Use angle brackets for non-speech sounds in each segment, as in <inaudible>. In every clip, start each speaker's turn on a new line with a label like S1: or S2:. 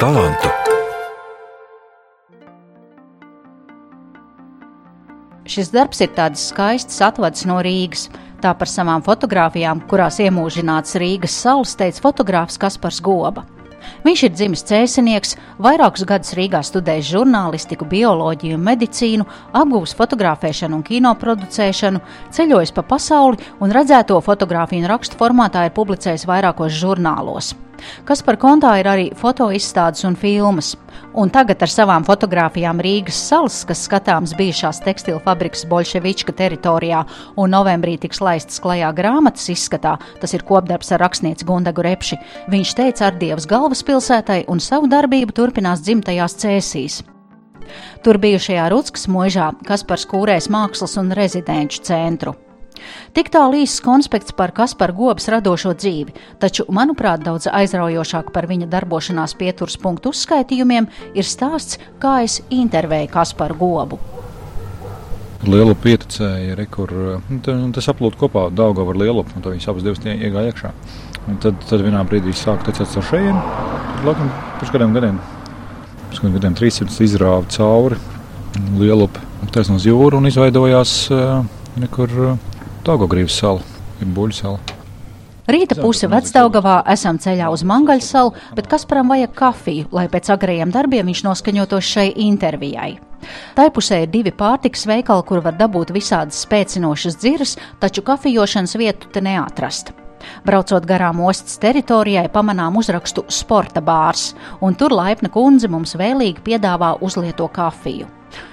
S1: talantu.
S2: Šis darbs ir tāds skaists atvads no Rīgas. Tā par savām fotografijām, kurās iemūžināts Rīgas salas, teica fotogrāfs Kaspars Goba. Viņš ir dzimis cēsinieks, vairākus gadus Rīgā studējis žurnālistiku, bioloģiju un medicīnu, apgūvis fotografēšanu un kino producēšanu, ceļojis pa pasauli un redzēto fotografiju un rakstu formātā ir publicējis vairākos žurnālos kas par kontā ir arī fotoizstādes un filmas. Un tagad ar savām fotografijām Rīgas salas, kas skatāms bijušās tekstilu fabrikas Bolševička teritorijā, un novembrī tiks laistas klajā grāmatas izskatā, tas ir kopdarbs ar rakstnieci Gundagu Repši, viņš teica ar Dievas galvaspilsētai un savu darbību turpinās dzimtajās cēsīs. Tur bijušajā Rutskas mūžā, kas par skūrēs mākslas un rezidenču centru. Tik tālu īsts konspekts par Kaspara Gobas radošo dzīvi, taču, manuprāt, daudz aizraujošāk par viņa darbošanās pieturas punktu uzskaitījumiem ir stāsts, kā es intervēju Kasparu Gobu.
S3: Liela pieticēja, re, kur nu, tas aplūda kopā Daugavu ar Lielu, un tad viņas abas divas iegāja iekšā. Un tad, tad vienā brīdī sāka tecēt ar šejienu, laikam pirms kādiem gadiem, pirms kādiem gadiem 300 izrāva cauri Lielu, taisnos jūru un izveidojās nekur Daugogrības sala, ir buļļu sala.
S2: Rīta puse vecdaugavā esam ceļā uz Mangaļu salu, bet Kasparam vajag kafiju, lai pēc agrējiem darbiem viņš noskaņotos šai intervijai. Tai pusē ir divi pārtikas veikali, kur var dabūt visādas spēcinošas dziras, taču kafijošanas vietu te neatrast. Braucot garām ostas teritorijai, pamanām uzrakstu Sporta bārs, un tur laipna kundze mums vēlīgi piedāvā uzlieto kafiju.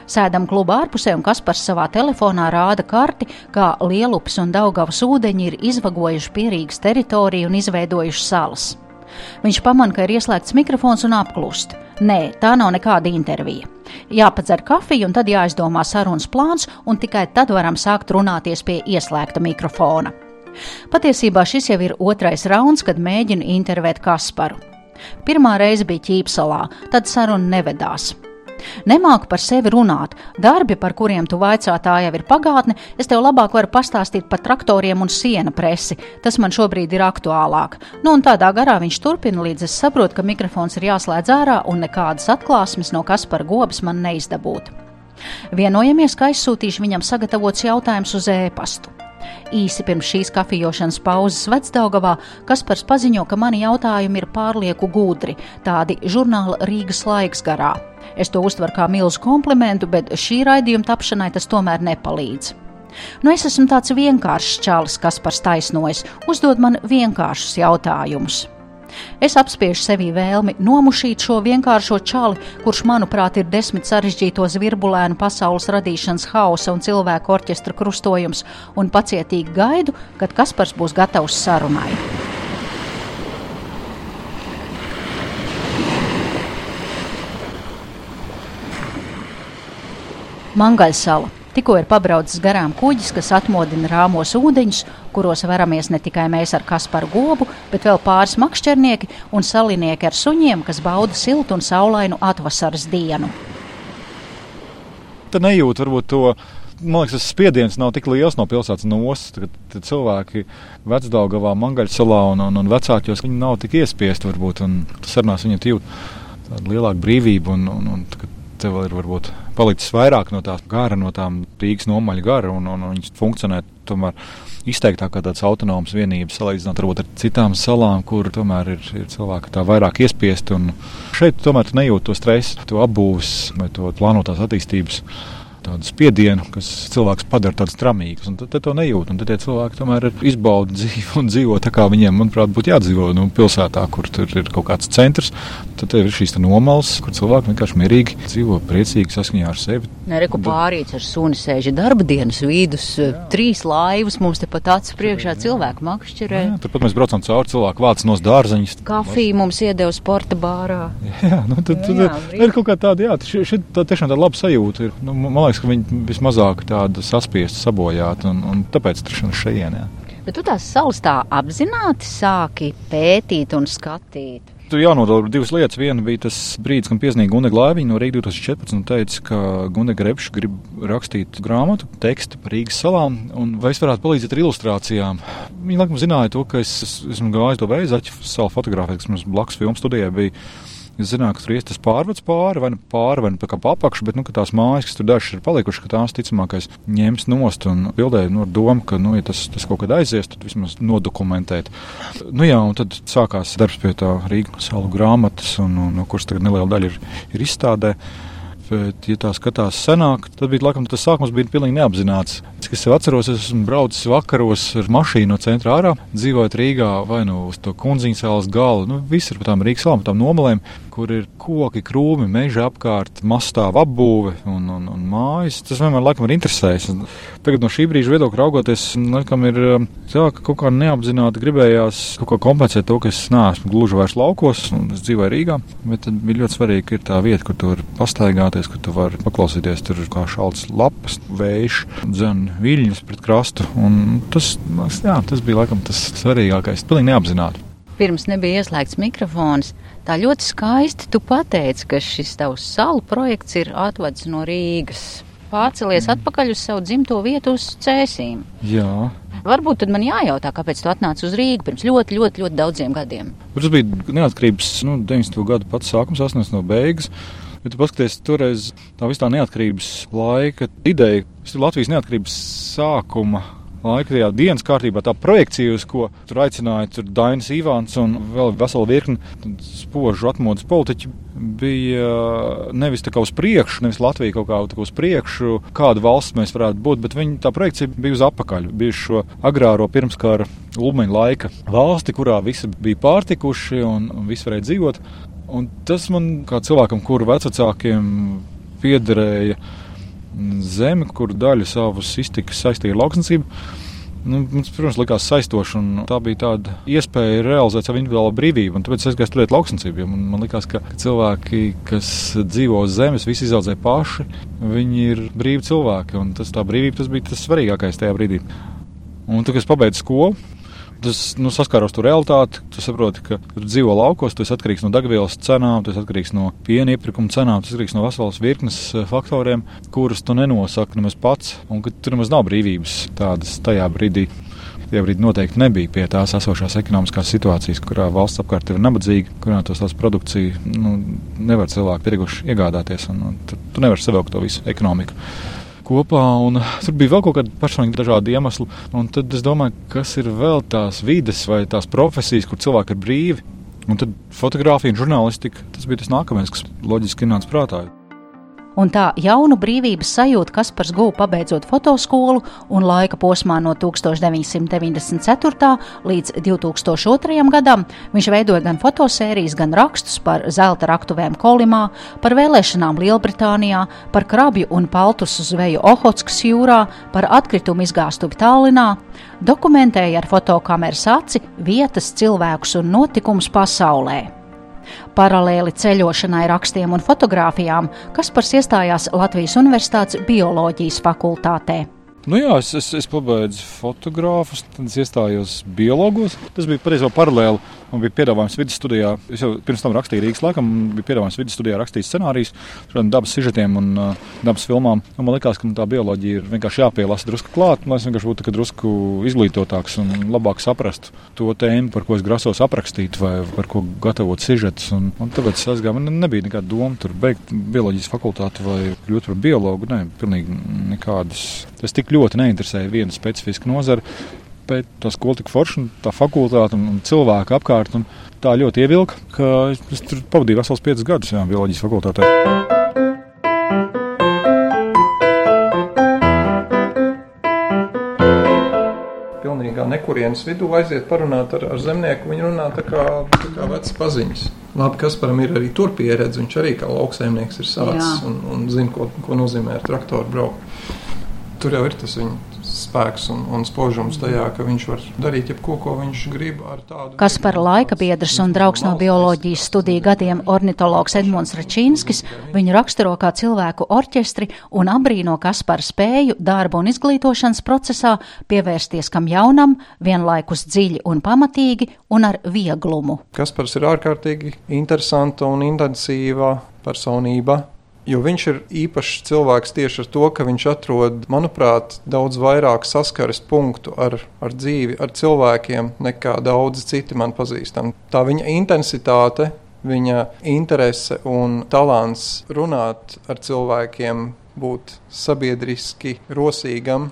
S2: Sēdam klubā ārpusē, un Kaspars savā telefonā rāda karti, kā Lielupas un Daugavas ūdeņi ir izvagojuši pierīgas teritoriju un izveidojuši salas. Viņš pamana, ka ir ieslēgts mikrofons un apklust. Nē, tā nav nekāda intervija. Jāpadzer kafiju, un tad jāizdomā sarunas plāns, un tikai tad varam sākt runāties pie ieslēgta mikrofona. Patiesībā šis jau ir otrais rauns, kad mēģinu intervēt Kasparu. Pirmā reize bija ķīpsalā, tad saruna nevedās. Nemāku par sevi runāt. Darbi, par kuriem tu vaicā, tā jau ir pagātne. Es tev labāk varu pastāstīt par traktoriem un siena presi. Tas man šobrīd ir aktuālāk. Nu, un tādā garā viņš turpina, līdz es saprotu, ka mikrofons ir jāslēdz ārā un nekādas atklāsmes no kas par gobas man neizdabūt. Vienojamies, ka aizsūtīšu viņam sagatavots jautājums uz ēpastu. Īsi pirms šīs kafijas pauzes Vecdaugavā Kaspars paziņo, ka mani jautājumi ir pārlieku gudri, tādi žurnāla Rīgas laiks garā. Es to uztveru kā milzu komplimentu, bet šī raidījuma tapšanai tas tomēr nepalīdz. Nu, es esmu tāds vienkāršs čalis, kas par taisnojas, uzdod man vienkāršus jautājumus. Es apspiežu sevī vēlmi nomušīt šo vienkāršo čali, kurš, manuprāt, ir desmit sarežģīto zvirbulēnu pasaules radīšanas hausa un cilvēku orķestra krustojums, un pacietīgi gaidu, kad Kaspars būs gatavs sarunai. Mangaļsala Tikko ir pabraucis garām kuģis, kas atmodina rāmos ūdeņus, kuros veramies ne tikai mēs ar Kasparu gobu, bet vēl pāris makšķernieki un salinieki ar suņiem, kas bauda siltu un saulainu atvasaras dienu.
S3: Tad nejūt varbūt to man liekas, tas spiediens nav tik liels no pilsētas nostas. Tad, tad cilvēki vecdāvā, Mangaļsalā un, un, un vecākos viņi nav tik iespiesti. Varbūt, tas sarunās viņu jūt tādu lielāku brīvību. Un, un, un, tev ir varbūt palicis vairāk no tās gara, no tām Rīgas nomaļa gara, un, un, un viņas funkcionē tomēr izteiktāk kā tādas autonomas vienības, salīdzinot ar citām salām, kur tomēr ir, ir cilvēki tā vairāk iespiesti. Šeit tomēr tu nejūti to stresu, to apbūves vai to plānotās attīstības tādu spiedienu, kas cilvēks padara tādu stramīgu. Tad, tad to nejūt. Un tad tie cilvēki tomēr izbauda dzīvi un dzīvo tā, kā viņiem, manuprāt, būtu jādzīvo nu, pilsētā, kur tur ir kaut kāds centrs. Tad ir šīs nomals, kur cilvēki vienkārši mierīgi dzīvo, priecīgi saskaņā ar sevi.
S2: Nereku pārīts ar suni sēži darba dienas vidus, jā. trīs laivas mums te pat acis priekšā cilvēku makšķerē. Jā,
S3: turpat mēs braucam cauri cilvēku vāc nos dārzeņus.
S2: Kafiju mums iedeva sporta bārā. <laughs>
S3: Jā, nu, tad, tad, jā, jā, ir kaut kā tāda, jā, šeit tā tiešām tāda laba sajūta ir. Nu, man liekas, ka viņi vismazāk tāda saspiesta, sabojāta, un, un tāpēc tur šeit.
S2: Bet tu tās salas tā apzināti sāki pētīt un skatīt.
S3: Tur jānodala divas lietas. Viena bija tas brīdis, kad piezīmēja Gunga Glāviņa no Rīgas 2014 un teica, ka Gunga Grepša grib rakstīt grāmatu, tekstu par Rīgas salām, un vai es varētu palīdzēt ar ilustrācijām. Viņa laikam zināja to, ka es esmu gājis to veidu, zaķu salu fotografēt, kas mums blakus filmu studijā bija Es zināju, ka tur ies tas pārvads pāri, vai nu pāri, vai nu pa apakšu, bet nu, tās mājas, kas tur dažas ir palikušas, ka tās ticamākais ņems nost un bildēja nu, domu, ka, nu, ja tas, tas kaut kad aizies, tad vismaz nodokumentēt. Nu, jā, un tad sākās darbs pie tā Rīgas salu grāmatas, un, un, no kuras tagad neliela daļa ir, ir izstādē. Bet, ja tā skatās senāk, tad bija laikam tas sākums bija pilnīgi neapzināts. Es sev atceros, es esmu braucis vakaros ar mašīnu no centra ārā, dzīvojot Rīgā vai nu uz to kundziņas salas galu, nu visur pa tām Rīgas salām, tām nomalēm, kur ir koki, krūmi, meža apkārt, mastāva apbūve un, un, un mājas. Tas vienmēr laikam ir interesējis. Tagad no šī brīža viedokļa raugoties, laikam ir tā, ka kaut kā neapzināti gribējās kaut kā kompensēt to, ka es neesmu gluži vairs laukos un es dzīvoju Rīgā. Bet tad bija ļoti svarīgi, ka ir tā vieta, kur tu vari pastaigāties, kur tu vari paklausīties tur kā šalts lapas, vējš, dzen viļņus pret krastu. Tas, jā, tas bija laikam tas svarīgākais. Pilnīgi neapzināti.
S2: Pirms nebija ieslēgts mikrofons. Tā ļoti skaisti tu pateici, ka šis tavs salu projekts ir atvedis no Rīgas. Pārcelies mm. atpakaļ uz savu dzimto vietu, uz cēsīm.
S3: Jā.
S2: Varbūt tad man jājautā, kāpēc tu atnāci uz Rīgu pirms ļoti, ļoti, ļoti daudziem gadiem.
S3: Tas bija neatkarības nu, 90. gadu pats sākums, 80. no beigas. Ja tu paskaties, toreiz tā visā neatkarības laika ideja, tas ir Latvijas neatkarības sākuma laika tajā dienas kārtībā, tā projekcija, uz ko tur aicināja tur Dainis Ivāns un vēl vesela virkne spožu atmodas politiķu, bija nevis tā kā uz priekšu, nevis Latvija kaut kā uz priekšu, kāda valsts mēs varētu būt, bet viņa tā projekcija bija uz apakaļ. Bija šo agrāro pirmskara ulmeņa laika valsti, kurā visi bija pārtikuši un, un visi varēja dzīvot. Un tas man, kā cilvēkam, kuru vecākiem piederēja, zemi, kur daļu savas iztikas saistīja ar lauksniecību. Nu, mums, protams, likās saistoši, un tā bija tāda iespēja realizēt savu individuālo brīvību. Tāpēc es gāju studēt lauksniecību. Man, man liekas, ka cilvēki, kas dzīvo uz zemes, visi izaudzē paši, viņi ir brīvi cilvēki. Tas, tā brīvība tas bija tas svarīgākais tajā brīdī. Un, tad, kad es pabeidzu skolu, Tas nu, saskāros ar realitāti. Tu saproti, ka tu dzīvo laukos, tu esi atkarīgs no degvielas cenām, tu esi atkarīgs no piena iepirkuma cenām, tu esi atkarīgs no veselas virknes eh, faktoriem, kurus tu nenosaki nemaz pats. Un ka tur nemaz nav brīvības tādas tajā brīdī. Tajā brīdī noteikti nebija pie tās esošās ekonomiskās situācijas, kurā valsts apkārt ir nabadzīga, kurā tos tās produkciju nu, nevar cilvēki tirguši iegādāties. Un, un, tu, tu nevari savilkt to visu ekonomiku kopā. Tur bija vēl kaut kādi personīgi dažādi iemesli. Un tad es domāju, kas ir vēl tās vides vai tās profesijas, kur cilvēki ir brīvi. Un tad fotografija un žurnālistika tas bija tas nākamais, kas loģiski nāca prātā
S2: un tā jaunu brīvības sajūtu Kaspars guva pabeidzot fotoskolu un laika posmā no 1994. līdz 2002. gadam viņš veidoja gan fotosērijas, gan rakstus par zelta raktuvēm Kolimā, par vēlēšanām Lielbritānijā, par krabju un paltusu zveju Ohotskas jūrā, par atkritumu izgāstuvi Tallinā, dokumentēja ar fotokameras aci vietas, cilvēkus un notikumus pasaulē. Paralēli ceļošanai, rakstiem un fotografijām Kaspars iestājās Latvijas Universitātes bioloģijas fakultātē.
S3: Nu jā, es, es, es pabeidzu fotogrāfus, tad es iestājos biologos. Tas bija patiesībā paralēli. Man bija piedāvājums vidus studijā. Es jau pirms tam rakstīju Rīgas laikam, bija piedāvājums vidus studijā rakstīt scenārijus, dabas sižetiem un uh, dabas filmām. Un man liekas, ka man tā bioloģija ir vienkārši jāpielasa drusku klāt, lai es vienkārši būtu drusku izglītotāks un labāk saprastu to tēmu, par ko es grasos aprakstīt vai par ko gatavot sižetus. Un, un tāpēc es aizgāju, man nebija nekāda doma tur beigt bioloģijas fakultāti vai kļūt par biologu. Nē, pilnīgi nekādas. Tas tik ļoti neinteresēja viena specifiska nozara. Bet tā skola tik forša, tā fakultāte un, un cilvēki apkārt. Un tā ļoti ievilka, ka es tur pavadīju vesels piecus gadus jā, bioloģijas fakultātē.
S1: pilnīgā nekurienes vidū aiziet parunāt ar, ar zemnieku. Viņi runā tā kā, tā kā vecas paziņas. Labi, Kasparam ir arī tur pieredze. Viņš arī kā lauksaimnieks ir sācis un, un zina, ko, ko nozīmē ar traktoru braukt tur jau ir tas viņa spēks un, un spožums tajā, ka viņš var darīt jebko, ko viņš grib.
S2: Kas par laika biedrs un draugs no bioloģijas studiju gadiem ornitologs Edmunds Račīnskis viņu raksturo kā cilvēku orķestri un abrīno Kaspara spēju darba un izglītošanas procesā pievērsties kam jaunam, vienlaikus dziļi un pamatīgi un ar vieglumu.
S1: Kaspars ir ārkārtīgi interesanta un intensīva personība Jo viņš ir īpašs cilvēks tieši ar to, ka viņš atrod, manuprāt, daudz vairāk saskares punktu ar, ar dzīvi, ar cilvēkiem, nekā daudzi citi man pazīstami. Tā viņa intensitāte viņa interese un talants runāt ar cilvēkiem, būt sabiedriski rosīgam.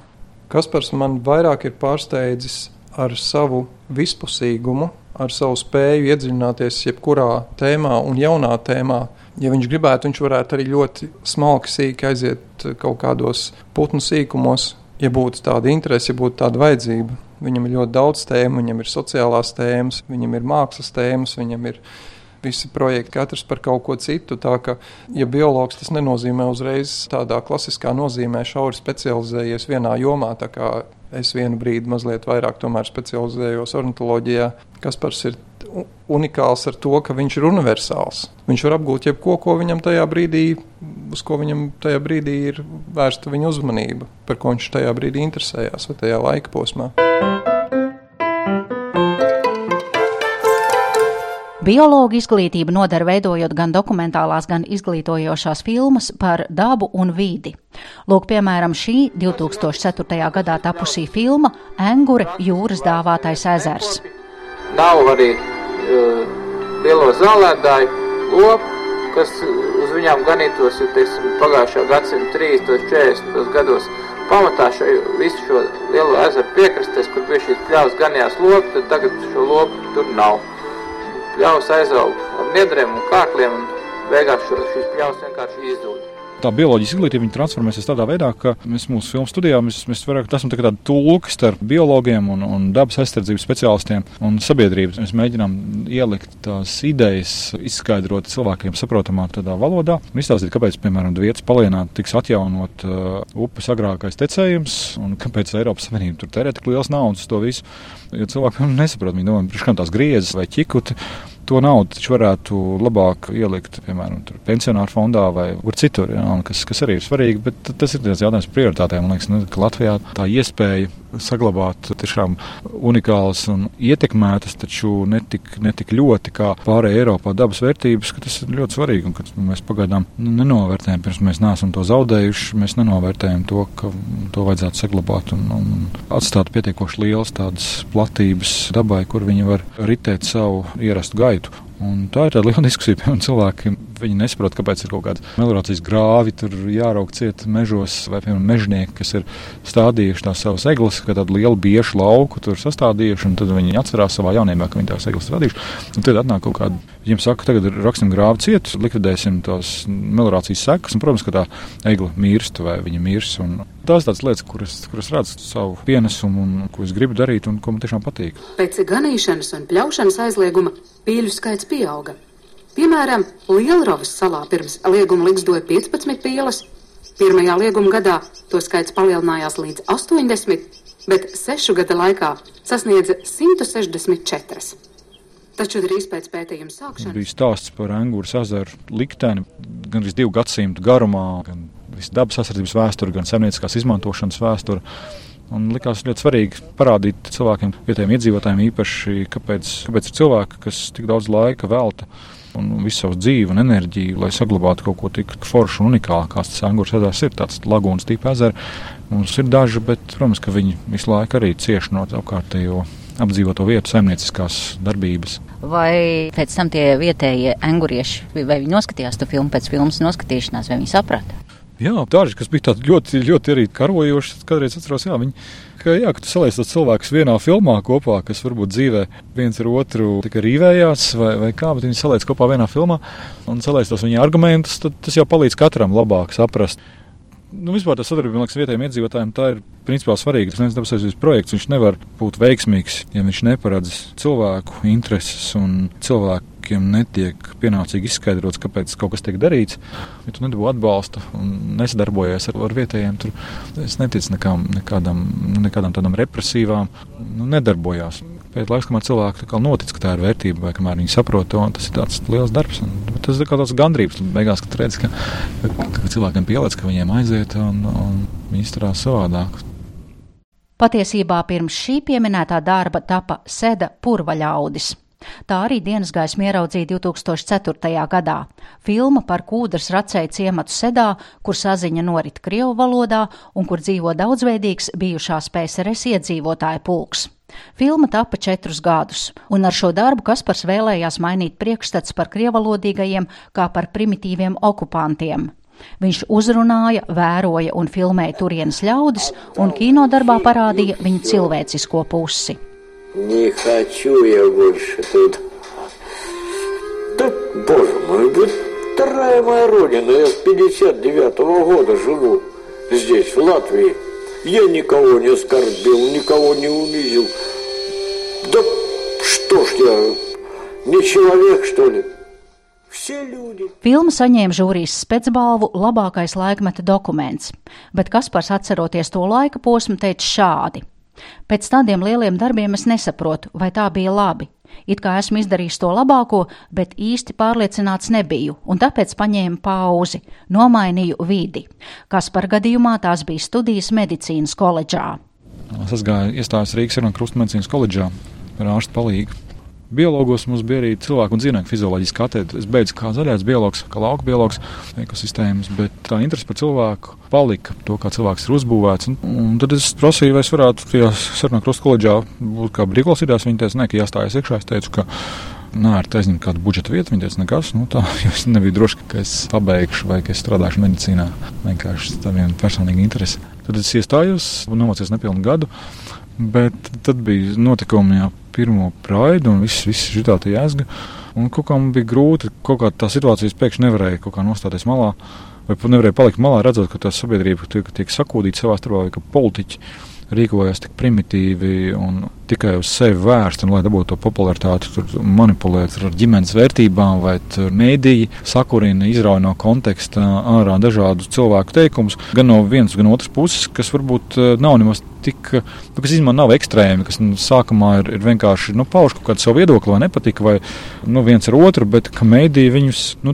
S1: Kaspars man vairāk ir pārsteidzis ar savu vispusīgumu, ar savu spēju iedziļināties jebkurā tēmā un jaunā tēmā. Ja viņš gribētu, viņš varētu arī ļoti smalki sīki aiziet kaut kādos putnu sīkumos, ja būtu tāda interese, ja būtu tāda vajadzība. Viņam ir ļoti daudz tēmu, viņam ir sociālās tēmas, viņam ir mākslas tēmas, viņam ir visi projekti, katrs par kaut ko citu. Tā ka, ja biologs tas nenozīmē uzreiz tādā klasiskā nozīmē, šauri specializējies vienā jomā. Es vienu brīdi mazliet vairāk specializējos ornitoloģijā. Kaspars ir unikāls ar to, ka viņš ir universāls. Viņš var apgūt jebko, ko viņam tajā brīdī, uz ko viņam tajā brīdī ir vērsta viņa uzmanība, par ko viņš tajā brīdī interesējās vai tajā laika posmā.
S2: Biologu izglītību nodara veidojot gan dokumentālās, gan izglītojošās filmas par dabu un vidi. Lūk, piemēram, šī 2004. gadā tapusī filma Engure jūras dāvātais ezers.
S4: Nav arī lielo zālēdāju lopu, kas uz viņām ganītos, jo, teiksim, pagājušā gadsimta 30. 40. gados pamatā šo, visu šo lielo ezeru piekrastes, kur bija šīs pļaus ganījās lopi, tad tagad šo lopu tur nav pļaus aizauga ar niedriem un kārkliem, un beigās šo, šīs pļaus vienkārši izzūd.
S3: Tā bioloģiskā izglītība transformēsies tādā veidā, ka mēs mūsu filmu studijā mēs, mēs vairāk esam tā tādi tulki starp biologiem un, un dabas aizsardzības speciālistiem un sabiedrības. Mēs mēģinām ielikt tās idejas, izskaidrot cilvēkiem saprotamā tādā valodā un izstāstīt, kāpēc, piemēram, Vietas palienā tiks atjaunot uh, upes agrākais tecējums un kāpēc Eiropas Savienība tur tērē tik liels naudas to visu. Jo cilvēki nesaprot, viņi domā, ka tās griezes vai ķikuti to naudu taču varētu labāk ielikt, piemēram, pensionāru fondā vai kur citur, jā, kas, kas arī ir svarīgi. Bet tas ir jautājums par prioritātēm. Man liekas, nu, ka Latvijā tā iespēja saglabāt tiešām unikālas un ietekmētas, taču netik, netik ļoti kā pārējā Eiropā dabas vērtības, ka tas ir ļoti svarīgi. Un, mēs pagaidām nu, nenovērtējam, pirms mēs neesam to zaudējuši, mēs nenovērtējam to, ka to vajadzētu saglabāt un, un atstāt pietiekoši liels tādas platības dabai, kur viņi var ritēt savu ierastu gaitu gaitu. Un tā ir tāda liela <laughs> diskusija. Piemēram, cilvēki nesaprot, kāpēc ir kaut kāda meliorācijas grāvi, tur jārauk ciet mežos, vai, piemēram, mežnieki, kas ir stādījuši tās savas eglis, kā tādu lielu biešu lauku, tur sastādījuši, un tad viņi atcerās savā jaunībā, ka viņi tās eglis radījuši. Un tad atnāk kaut kāda, viņiem saka, tagad raksim grāvi ciet, likvidēsim tās meliorācijas sekas, un, protams, ka tā egla mirst vai viņa mirs. Un, Tās tādas lietas, kuras, kuras redzu savu pienesumu un ko es gribu darīt un ko man tiešām patīk.
S5: Pēc ganīšanas un pļaušanas aizlieguma pīļu skaits pieauga. Piemēram, Lielravas salā pirms lieguma likstoja 15 pīles, pirmajā lieguma gadā to skaits palielinājās līdz 80, bet sešu gada laikā sasniedza 164. Taču drīz pēc pētījuma sākšanas
S3: bija stāsts par Angūras ezeru likteni gan arī divu gadsimtu garumā, gan dabas aizsardzības vēsturi, gan saimnieciskās izmantošanas vēsturi. Un likās ļoti svarīgi parādīt cilvēkiem, vietējiem iedzīvotājiem, īpaši, kāpēc, kāpēc ir cilvēki, kas tik daudz laika velta un visu savu dzīvi un enerģiju, lai saglabātu kaut ko tik foršu un unikālu, kāds tas angurs ezers ir, tāds lagūnas tipa ezers. Mums ir daži, bet, protams, ka viņi visu laiku arī cieš no apkārtējo apdzīvoto vietu saimnieciskās darbības.
S2: Vai pēc tam tie vietējie angurieši, vai viņi noskatījās to filmu pēc filmas noskatīšanās, vai viņi saprata?
S3: Jā, daži, kas bija tādi ļoti, ļoti arī karojoši, kādreiz atceros, jā, viņi, ka, jā, ka tu tos cilvēkus vienā filmā kopā, kas varbūt dzīvē viens ar otru tikai rīvējās, vai, vai kā, bet viņi saliec kopā vienā filmā un saliec tos viņa argumentus, tad tas jau palīdz katram labāk saprast. Nu, vispār tā sadarbība, liekas, vietējiem iedzīvotājiem tā ir principā svarīga. Tas viens dabas aizsardzības projekts, viņš nevar būt veiksmīgs, ja viņš neparedz cilvēku intereses un cilvēku netiek pienācīgi izskaidrots, kāpēc kaut kas tiek darīts. Ja tu nedabū atbalstu un nesadarbojies ar, ar vietējiem, tur es neticu nekām, nekādam, nekādām tādām represīvām, nu, nedarbojās. Pēc laikam, kamēr cilvēki notic, ka tā ir vērtība, vai kamēr viņi saprot to, tas ir tāds liels darbs. Un, tas ir kā tāds gandrības. Beigās, kad redz, ka, ka cilvēkiem pielādes, ka viņiem aiziet un, un viņi izturās savādāk.
S2: Patiesībā pirms šī pieminētā darba tapa Seda purvaļaudis. Tā arī dienas gaismu ieraudzīja 2004. gadā. Filma par kūdras racēju ciematu Sedā, kur saziņa norit Krievu valodā un kur dzīvo daudzveidīgs bijušās PSRS iedzīvotāju pulks. Filma tapa četrus gadus, un ar šo darbu Kaspars vēlējās mainīt priekšstats par krievalodīgajiem kā par primitīviem okupantiem. Viņš uzrunāja, vēroja un filmēja turienes ļaudis, un kinodarbā parādīja viņa cilvēcisko pusi.
S6: Не хочу я больше тут. Да, боже мой, да вторая моя родина. Я с 59-го года живу здесь, в Латвии. Я никого не оскорбил, никого не унизил. Да что ж я, не человек, что ли?
S2: Filma saņēma žūrijas spēcbalvu labākais laikmeta dokuments, bet Kaspars, atceroties to laika posmu, teica šādi: Pēc tādiem lieliem darbiem es nesaprotu, vai tā bija labi. It kā esmu izdarījis to labāko, bet īsti pārliecināts nebiju, un tāpēc paņēmu pauzi, nomainīju vidi. Kas par gadījumā tās bija studijas medicīnas koledžā.
S3: Es gāju iestājos Rīgas Runa Krustmedicīnas koledžā ar ārstu palīdzību. Biologos mums bija arī cilvēku un dzīvnieku fizioloģiski katedra. Es beidzu kā zaļais biologs, kā lauka biologs, ekosistēmas, bet tā interese par cilvēku palika, to, kā cilvēks ir uzbūvēts. Un, un tad es prasīju, vai es varētu tajā sarunā krustkoledžā būt kā brīvklausītājs. Viņi teica, ne, ka jāstājas iekšā. Es teicu, ka nē, ar aizņemt kādu budžeta vietu. Viņa teica, nekas, nu tā, <laughs> jo es nebiju drošs, ka es pabeigšu vai ka es strādāšu medicīnā. Vienkārši tā viena personīga interese. Tad es iestājos nomācījos nepilnu gadu. Bet tad bija notikumi, jā, pirmo praidu un viss, viss šitā tā jēzga. Un kaut kā man bija grūti, kaut kā tā situācijas pēkšņi nevarēja kaut kā nostāties malā. Vai pat nevarēja palikt malā, redzot, ka tā sabiedrība tiek, tiek sakūdīta savā starpā, vai ka politiķi rīkojas tik primitīvi un tikai uz sevi vērsti, un, lai dabūtu to popularitāti, tur manipulēt ar ģimenes vērtībām, vai mēdīji sakurina, izrauj no konteksta ārā dažādus cilvēku teikumus, gan no vienas, gan otras puses, kas varbūt eh, nav nemaz tik, nu, kas īstenībā nav ekstrēmi, kas nu, sākumā ir, ir vienkārši nu, pauž kaut kādu savu viedokli vai nepatika, vai nu, viens ar otru, bet ka mēdīji viņus nu,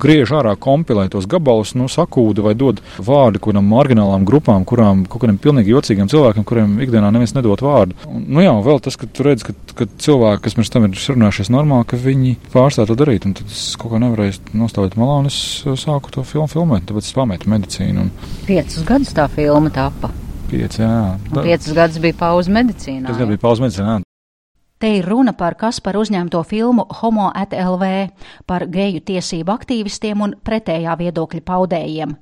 S3: griež ārā, kompilē tos gabalus, nu, sakūda vai dod vārdu kādām marginālām grupām, kurām kaut kādiem pilnīgi jocīgiem cilvēkiem, kuriem ikdienā neviens nedod vārdu. Un, nu, jā, vēl tas, ka tu redz, ka, ka cilvēki, kas pirms tam ir sarunājušies normāli, ka viņi pārstāv to darīt, un tad es kaut kā nevarēju nostāvēt malā, un es sāku to filmu filmēt, tāpēc es pametu medicīnu. Un...
S2: Piecus gadus tā filma tapa.
S3: Pieci, jā.
S2: Un piecus gadus bija pauze medicīnā.
S3: Tas bija pauze medicīnā.
S2: Te ir runa par Kasparu uzņemto filmu Homo at LV, par geju tiesību aktīvistiem un pretējā viedokļa paudējiem.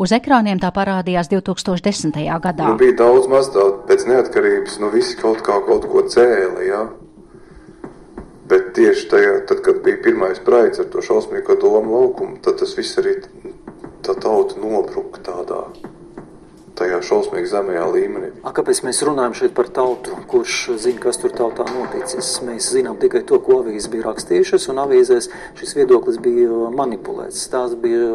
S2: Uz ekrāniem tā parādījās 2010. gadā.
S7: Nu, bija daudz maz daudz pēc neatkarības, nu visi kaut kā kaut ko cēla, jā. Bet tieši tajā, tad, kad bija pirmais praids ar to šausmīgo domu laukumu, tad tas viss arī tā tauta nobruka tādā tajā šausmīgi zemajā līmenī.
S8: A, kāpēc mēs runājam šeit par tautu? Kurš zina, kas tur tautā noticis? Mēs zinām tikai to, ko avīzes bija rakstījušas, un avīzēs šis viedoklis bija manipulēts. Tās bija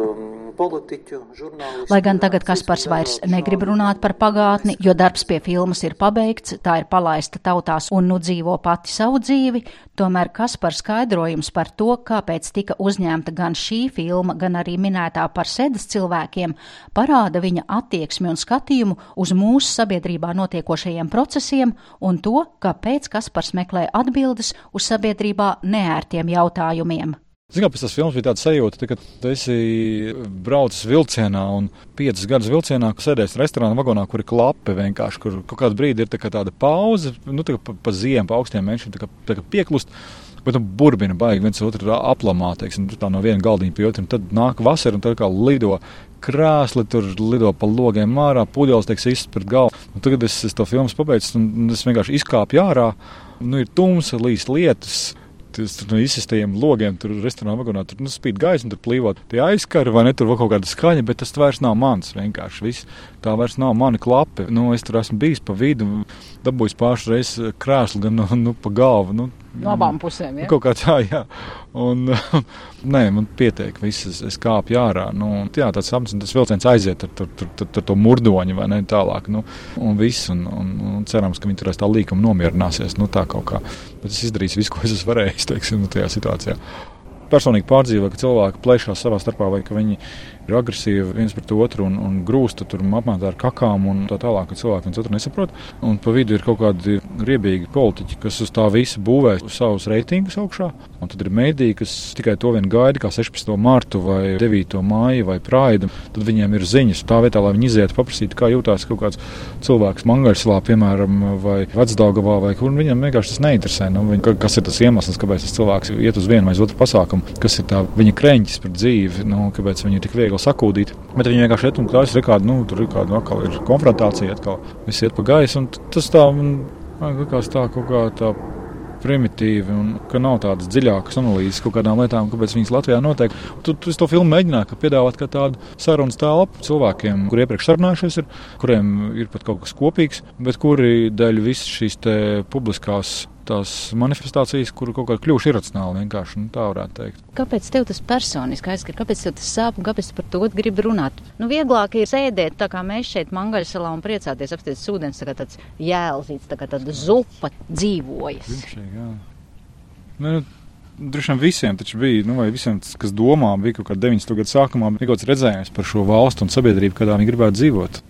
S8: politiķu, žurnālistu.
S2: Lai gan tagad Kaspars vairs negrib runāt par pagātni, jo darbs pie filmas ir pabeigts, tā ir palaista tautās un nu dzīvo pati savu dzīvi, tomēr Kaspars skaidrojums par to, kāpēc tika uzņemta gan šī filma, gan arī minētā par sedas cilvēkiem, parāda viņa attieksmi un skatījumu uz mūsu sabiedrībā notiekošajiem procesiem un to, kāpēc Kaspars meklē atbildes uz sabiedrībā neērtiem jautājumiem.
S3: Zinām, pēc tam filmas bija tāda sajūta, ka tu esi braucis vilcienā un piecus gadus vilcienā, ka sēdēs restorāna vagonā, kur ir klape vienkārši, kur kaut kādā brīdī ir tā kā tāda pauze, nu, tā pa, pa ziemu, pa augstiem mēnešiem, tā kā, tā kā pieklust. Bet nu, burbina baigi viens otru aplamā, teiksim, tā no viena galdiņa pie otra. Tad nāk vasara un tā kā lido krāsli, tur lido pa logiem ārā, pudeles tiek izsmeļotas pret galvu. Un tagad es, es to filmu pabeidzu, un es vienkārši izkāpu ārā. Nu, ir tumsa, līdz lietas tur no izsistajiem logiem, tur restorānā vagonā, tur nu, spīd gaisma, tur plīvot tie aizskari, vai ne, tur vēl kaut kāda skaņa, bet tas vairs nav mans vienkārši. Viss. Tā vairs nav mana klape. Nu, es tur esmu bijis pa vidu, dabūjis pāris reizes krēslu gan no, nu, pa galvu. Nu,
S2: No abām pusēm. Ja?
S3: Kaut kā tā, jā. Un, <laughs> nē, man pietiek, viss, es, kāpu ārā. Nu, jā, tāds sapnis, tas vilciens aiziet ar, ar, ar, ar to murdoņu vai ne tālāk. Nu, un viss, un, un, un cerams, ka viņi turēs tā līkuma nomierināsies. Nu, tā kaut kā. Bet es izdarīšu visu, ko es varējis, teiksim, nu, tajā situācijā. Personīgi pārdzīvoju, ka cilvēki plēšās savā starpā vai ka viņi ir agresīvi viens pret otru un, un grūsta tur apmētā ar kakām un tā tālāk, ka cilvēki viens otru nesaprot. Un pa vidu ir kaut kādi riebīgi politiķi, kas uz tā visa būvē savus reitingus augšā. Un tad ir mēdīji, kas tikai to vien gaida, kā 16. mārtu vai 9. māju vai praidu. Tad viņiem ir ziņas tā vietā, lai viņi izietu paprasīt, kā jūtas kaut kāds cilvēks Mangaļsalā, piemēram, vai Vecdaugavā, vai kur. Viņam vienkārši tas neinteresē. Nu, viņa, kas ir tas iemesls, kāpēc tas cilvēks iet uz vienu vai uz otru pasākumu? Kas ir tā viņa kreņķis par dzīvi? Nu, kāpēc viņi ir tik viegli sakūdīt. Bet viņi vienkārši iet un klājas, ir kāda, nu, tur ir kāda, atkal ir konfrontācija, atkal viss iet pa gaisu. Tas tā man likās tā kaut kā tā primitīvi un ka nav tādas dziļākas analīzes kaut kādām lietām, kāpēc viņas Latvijā notiek. Tu, tu to filmu mēģināji piedāvāt kā tādu sarunas telpu cilvēkiem, kuriem iepriekš sarunājušies, ir, kuriem ir pat kaut kas kopīgs, bet kuri dēļ visas šīs publiskās tās manifestācijas, kur kaut kā kļuvuši iracionāli vienkārši nu, tā varētu teikt.
S2: Kāpēc tev tas personiski aizskar, kāpēc tev tas sāp un kāpēc tu par to gribi runāt? Nu, vieglāk ir sēdēt tā kā mēs šeit Mangaļsalā un priecāties apsties ūdens, tā kā tāds jēlzīts, tā kā tāda zupa dzīvojas.
S3: Vimšīgi, jā. Nu, Droši vien visiem bija, nu, vai visiem, kas domā, bija kaut kāda 90. gada sākumā, bija kaut kāds redzējums par šo valstu un sabiedrību, kādā viņi gribētu dzīvot.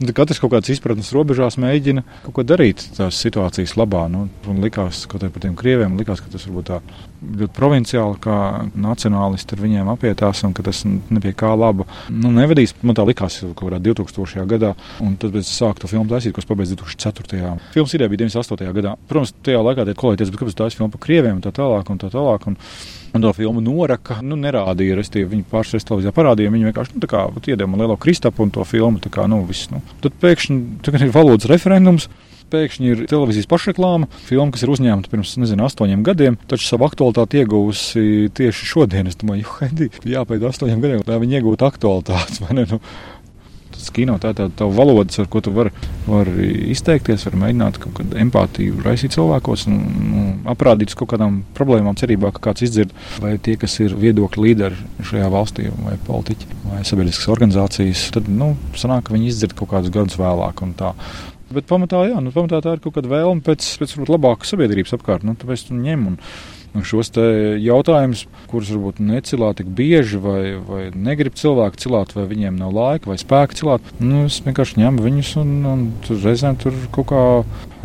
S3: Katrs kaut kādas izpratnes robežās mēģina kaut ko darīt tās situācijas labā. Nu, un likās, ka par tiem krieviem likās, ka tas varbūt tā ļoti provinciāli, kā nacionālisti ar viņiem apietās, un ka tas nebija kā laba. Nu, nevedīs, man tā likās kaut kādā 2000. gadā, un tad es sāku to filmu taisīt, kas pabeigts 2004. Filmas ideja bija 98. gadā. Protams, tajā laikā tie kolēģi teica, kāpēc tā ir filma par krieviem un tā tālāk. Un tā tālāk un Un to filmu noraka, nu, nerādīja. Restīvi, viņi pārsteigts televīzijā parādīja. Viņi vienkārši nu, kā, iedeva man lielo kristapu un to filmu. Kā, nu, viss, nu. Tad pēkšņi ir valodas referendums. Pēkšņi ir televīzijas pašreklāma, filma, kas ir uzņemta pirms nezinu, astoņiem gadiem, taču savu aktualitāti ieguvusi tieši šodien. Es domāju, jo, jāpēj astoņiem gadiem, lai viņi iegūtu aktualitātes. <laughs> Nu, tas kino, tā ir tā, valoda, ar ko tu vari var izteikties, var mēģināt kaut kādu empātiju raisīt cilvēkos un nu, aprādīt kaut kādām problēmām, cerībā, ka kāds izdzird, vai tie, kas ir viedokļu līderi šajā valstī, vai politiķi, vai sabiedriskas organizācijas, tad, nu, sanāk, ka viņi izdzird kaut kādus gadus vēlāk. Bet pamatā, jā, nu, pamatā tā ir kaut kāda vēlme pēc, pēc labākas sabiedrības apkārt. Nu, tāpēc tu ņem un Un šos jautājumus, kurus varbūt necilā tik bieži, vai, vai negrib cilvēki cilāt, vai viņiem nav laika vai spēka cilāt, nu, es vienkārši ņemu viņus un, un tur reizēm tur kaut kā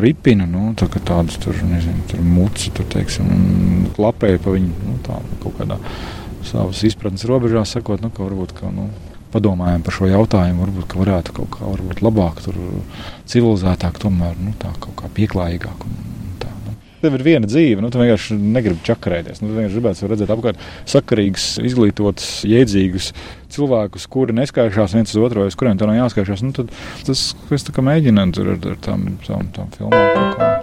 S3: ripinu, nu, tā, tādus tur, nezinu, tur mucu, tur, teiksim, un klapēju pa viņu, nu, tā kaut kādā savas izpratnes robežās, sakot, nu, ka varbūt, ka, nu, padomājam par šo jautājumu, varbūt varētu kaut kā varbūt labāk, tur, civilizētāk, tomēr nu, tā, kaut kā pieklājīgāk. Un, tev ir viena dzīve, nu, tu vienkārši negribi čakarēties. Nu, tu vienkārši gribētu redzēt apkārt sakarīgus, izglītotus, jēdzīgus cilvēkus, kuri neskaišās viens uz otru, uz kuriem tā nav jāskaišās. Nu, tad tas, kas tā kā mēģina tur ar, ar tām, tām, tām filmām.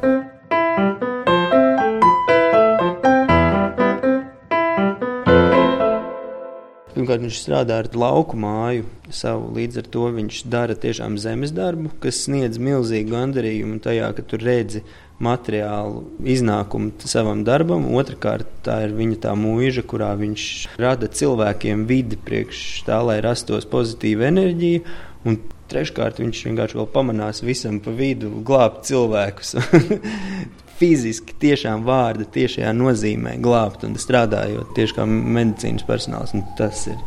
S9: Pirmkārt, viņš strādā ar lauku māju savu, līdz ar to viņš dara tiešām zemes darbu, kas sniedz milzīgu gandarījumu tajā, ka tu redzi materiālu iznākumu savam darbam. Otrakārt, tā ir viņa tā mūža, kurā viņš rada cilvēkiem vidi priekš tā, lai rastos pozitīva enerģija. Un treškārt, viņš vienkārši vēl pamanās visam pa vidu glābt cilvēkus. <laughs> Fiziski, tiešām vārda, tiešajā nozīmē glābt un strādājot tieši kā medicīnas personāls. Tas ir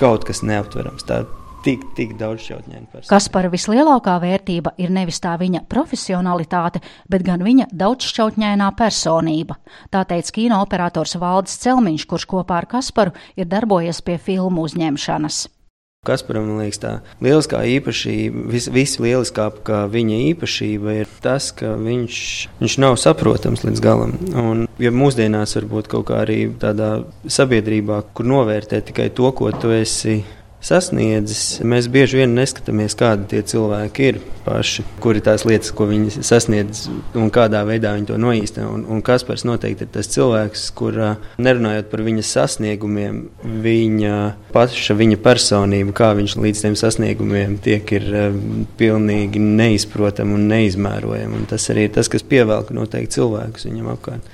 S9: kaut kas neaptverams. Tā tik, tik daudz šautņainu personu.
S2: Kaspara vislielākā vērtība ir nevis tā viņa profesionalitāte, bet gan viņa daudzšķautņainā personība. Tā teica kino operators Valdis Celmiņš, kurš kopā ar Kasparu ir darbojies pie filmu uzņemšanas.
S9: Kasparam liekas, tā lieliskā īpašība, vis, vislieliskākā viņa īpašība ir tas, ka viņš, viņš nav saprotams līdz galam. Un, ja mūsdienās varbūt kaut kā arī tādā sabiedrībā, kur novērtē tikai to, ko tu esi sasniedzis. Mēs bieži vien neskatāmies, kādi tie cilvēki ir paši, kuri tās lietas, ko viņi sasniedz un kādā veidā viņi to noīsteno. Un, un Kaspars noteikti ir tas cilvēks, kur nerunājot par viņa sasniegumiem, viņa paša viņa personība, kā viņš līdz tiem sasniegumiem tiek, ir pilnīgi neizprotama un neizmērojama. Un tas arī ir tas, kas pievelk noteikti cilvēkus viņam apkārt.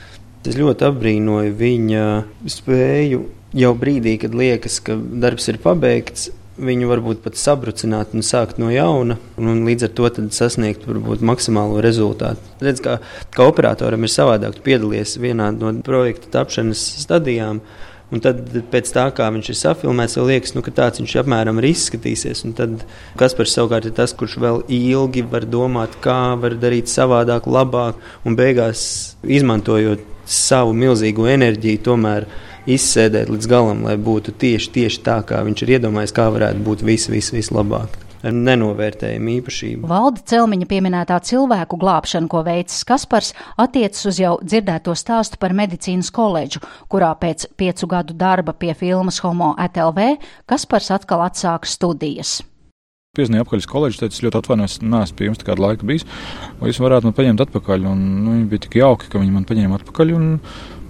S9: Es ļoti apbrīnoju viņa spēju jau brīdī, kad liekas, ka darbs ir pabeigts, viņu varbūt pat sabrucināt un sākt no jauna, un līdz ar to sasniegt varbūt maksimālo rezultātu. Redz, kā, kā operatoram ir savādāk, tu piedalies vienā no projekta tapšanas stadijām. Un tad pēc tā, kā viņš ir safilmēts, jau liekas, nu, ka tāds viņš apmēram arī izskatīsies. Un tad Kaspars savukārt ir tas, kurš vēl ilgi var domāt, kā var darīt savādāk, labāk, un beigās izmantojot savu milzīgo enerģiju, tomēr izsēdēt līdz galam, lai būtu tieši, tieši tā, kā viņš ir iedomājies, kā varētu būt viss, viss, vislabāk ar nenovērtējumu īpašību.
S2: Valda Celmiņa pieminētā cilvēku glābšana, ko veicis Kaspars, attiecas uz jau dzirdēto stāstu par medicīnas koledžu, kurā pēc piecu gadu darba pie filmas Homo ATLV Kaspars atkal atsāka studijas.
S3: Piezīmēja apkaļ koledžu, teica, es ļoti atvainojos, neesmu pie jums kādu laiku bijis, vai jūs varētu man paņemt atpakaļ. Un, nu, viņi bija tik jauki, ka viņi man paņēma atpakaļ. Un,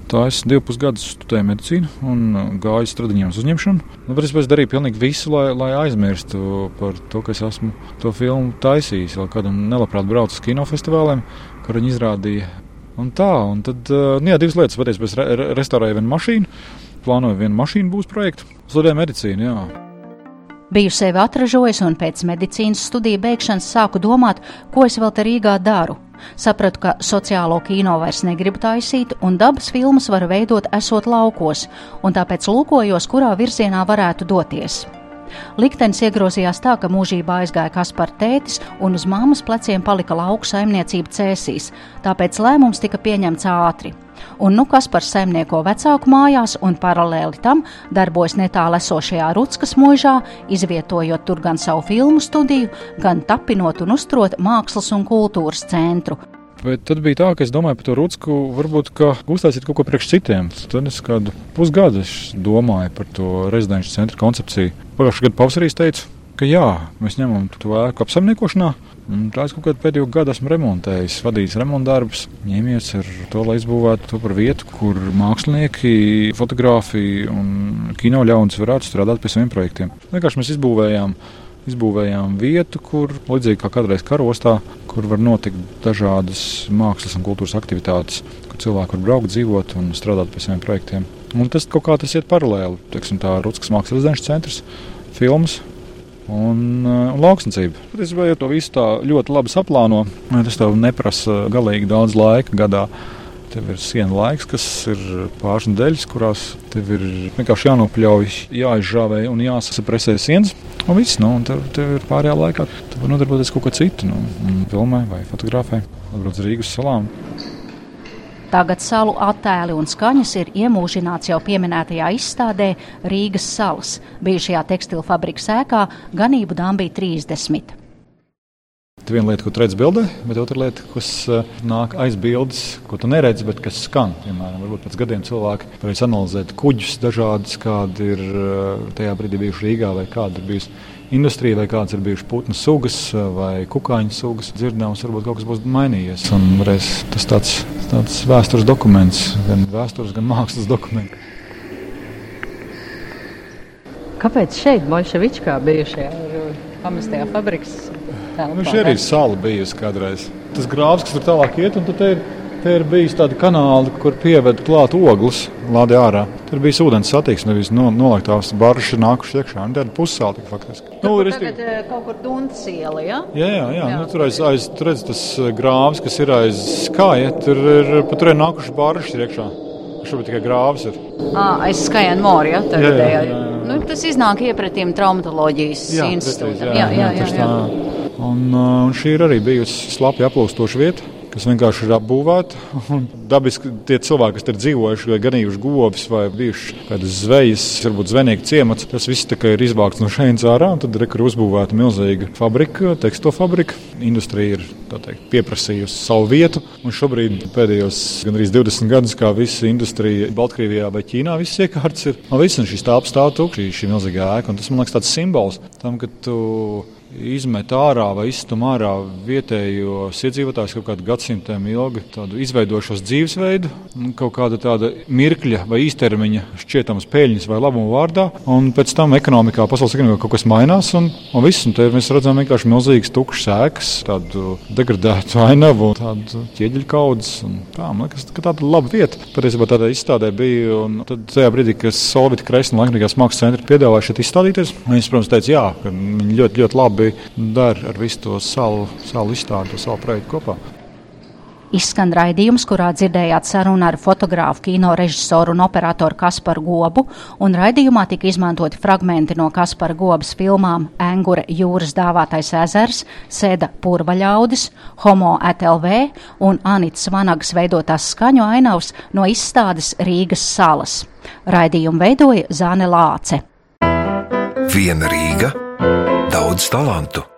S3: Tā es divus pusgadus studēju medicīnu un uh, gāju stradiņā uz uzņemšanu. Nu, es darīju pilnīgi visu, lai, lai aizmirstu par to, ka es esmu to filmu taisījis. Vēl kādam nelabprāt braucu uz kinofestivāliem, kur viņi izrādīja. Un tā, un tad, uh, nu, jā, divas lietas. Patiesībā es re restaurēju vienu mašīnu, plānoju vienu mašīnu būs projektu, studēju medicīnu. Jā.
S2: Biju sevi atražojis un pēc medicīnas studiju beigšanas sāku domāt, ko es vēl te Rīgā daru. Sapratu, ka sociālo kino vairs negribu taisīt, un dabas filmas var veidot esot laukos, un tāpēc lūkojos, kurā virzienā varētu doties. Liktenis iegrozījās tā, ka mūžībā aizgāja Kaspar tētis un uz mammas pleciem palika lauku saimniecība cēsīs, tāpēc lēmums tika pieņemts ātri. Un nu Kaspars saimnieko vecāku mājās un paralēli tam darbojas netālu esošajā Rutskas mūžā, izvietojot tur gan savu filmu studiju, gan tapinot un uzturot mākslas un kultūras centru.
S3: Bet tad bija tā, ka es domāju par to Rutsku, varbūt uztaisīt kaut ko priekš citiem. Tad es kādu pusgadu domāju par to rezidenču centra koncepciju. Pagājušajā gadā pavasarī es teicu, ka jā, mēs ņemam to ēku apsaimniekošanā, Tā es kaut kādu pēdējo gadu esmu remontējis, vadījis remontdarbus, ņēmies ar to, lai izbūvētu to par vietu, kur mākslinieki, fotografi un kino ļaudis varētu strādāt pie saviem projektiem. Vienkārši mēs izbūvējām. Izbūvējām vietu, kur līdzīgi kā kādreiz karostā, kur var notikt dažādas mākslas un kultūras aktivitātes, kur cilvēki var braukt, dzīvot un strādāt pie saviem projektiem. Un tas kaut kā tas iet paralēli. Teiksim, tā Rutskas mākslas rezidences centrs, filmas, un, uh, un lauksnicība. Patiesībā, ja to visu tā ļoti labi saplāno, tas tev neprasa galīgi daudz laika gadā. Tev ir siena laiks, kas ir pāris nedēļas, kurās tev ir vienkārši jānopļauj, jāizžāvē un jāsapresē sienas. Un viss, nu, un tev, tev ir pārējā laikā, tu vari nodarboties kaut ko citu, nu, filmē vai fotografē, uz Rīgas salām.
S2: Tagad salu attēli un skaņas ir iemūžināts jau pieminētajā izstādē Rīgas salas, bijušajā tekstilu fabrikas ēkā ganību dāmbī 30.
S3: Tā viena lieta, ko tu redzi bildē, bet otra lieta, kas uh, nāk aiz bildes, ko tu neredzi, bet kas skan. Piemēram, varbūt pēc gadiem cilvēki varēs analizēt kuģus dažādus, kādi ir uh, tajā brīdī bijuši Rīgā vai kāda ir bijusi industrija, vai kādas ir bijušas putnu sugas vai kukaiņu sugas. Dzirdams, varbūt kaut kas būs mainījies. Un varēs tas tāds, tāds vēstures dokuments, gan vēstures, gan mākslas dokuments.
S10: Kāpēc šeit, Bolševičkā, bijušajā pamestajā fabrikas telpā?
S3: Nu, šeit arī ir sala bijusi kādreiz. Tas grāvs, kas tur tālāk iet, un tad ir Te ir bijis tādi kanāli, kur pieved klāt ogles, lādē ārā. Tur bija ūdens satiksme, nevis no, noliktās baržas ir nākušas iekšā. Tā ir pussāli faktiski.
S2: Nu, ir tagad eh, kaut kur Duntas iela, ja?
S3: Jā, jā, jā. jā. Nu, tur aiz, aiz tur redz tas eh, grāvs, kas ir aiz skāja, tur ir pat tur ir nākušas baržas iekšā. Šobrīd tikai grāvs ir.
S2: À, aiz skajana morja, jā, jā, jā, jā. Nu, tas iznāk iepratīm traumatoloģijas institūtam. Jā, jā, jā, jā, jā, jā.
S3: Un, un šī ir arī bijusi slapi aplūstoša vieta kas vienkārši ir apbūvēta. <laughs> Dabiski tie cilvēki, kas tur dzīvojuši, vai ganījuši govs, vai bijuši kādas zvejas, varbūt zvejnieki ciemats, tas viss ir izvākts no šejienes ārā. Tad ir uzbūvēta milzīga fabrika, teksto fabrika. Industrija ir teikt, pieprasījusi savu vietu. Un šobrīd pēdējos gandrīz 20 gadus, kā visa industrija Baltkrievijā vai Ķīnā, visas iekārtas ir. Un viss šis tāps stāv tukšs, šī, šī milzīgā ēka. Un tas man liekas tāds simbols tam, ka tu izmet ārā vai izstum ārā vietējos iedzīvotājus kaut kādu gadsimtiem ilgi izveidošos dzīvesveidu, kaut kāda tāda mirkļa vai īstermiņa šķietamas peļņas vai labumu vārdā, un pēc tam ekonomikā, pasaules ekonomikā kaut kas mainās, un, un viss, un te mēs redzam vienkārši milzīgas tukšas ēkas, tādu degradētu ainavu, tādu ķieģeļu kaudzes, un tā, man liekas, ka tāda laba vieta. Patiesībā tādā izstādē bija, un tad tajā brīdī, kad Solvita Kreisna Lanknīgās mākslas centra piedāvāja šeit izstādīties, viņas, protams, teica, jā, ka viņi ļoti, ļoti labi dara ar visu to salu, salu izstādi, to salu projektu kopā.
S2: Izskan raidījums, kurā dzirdējāt sarunu ar fotogrāfu, kino režisoru un operatoru Kasparu Gobu, un raidījumā tika izmantoti fragmenti no Kaspara Gobas filmām Engure jūras dāvātais ezers, Sēda purvaļaudis, Homo ETLV un Anits Vanagas veidotās skaņu ainavas no izstādes Rīgas salas. Raidījumu veidoja Zāne Lāce.
S11: Viena Rīga, daudz talantu.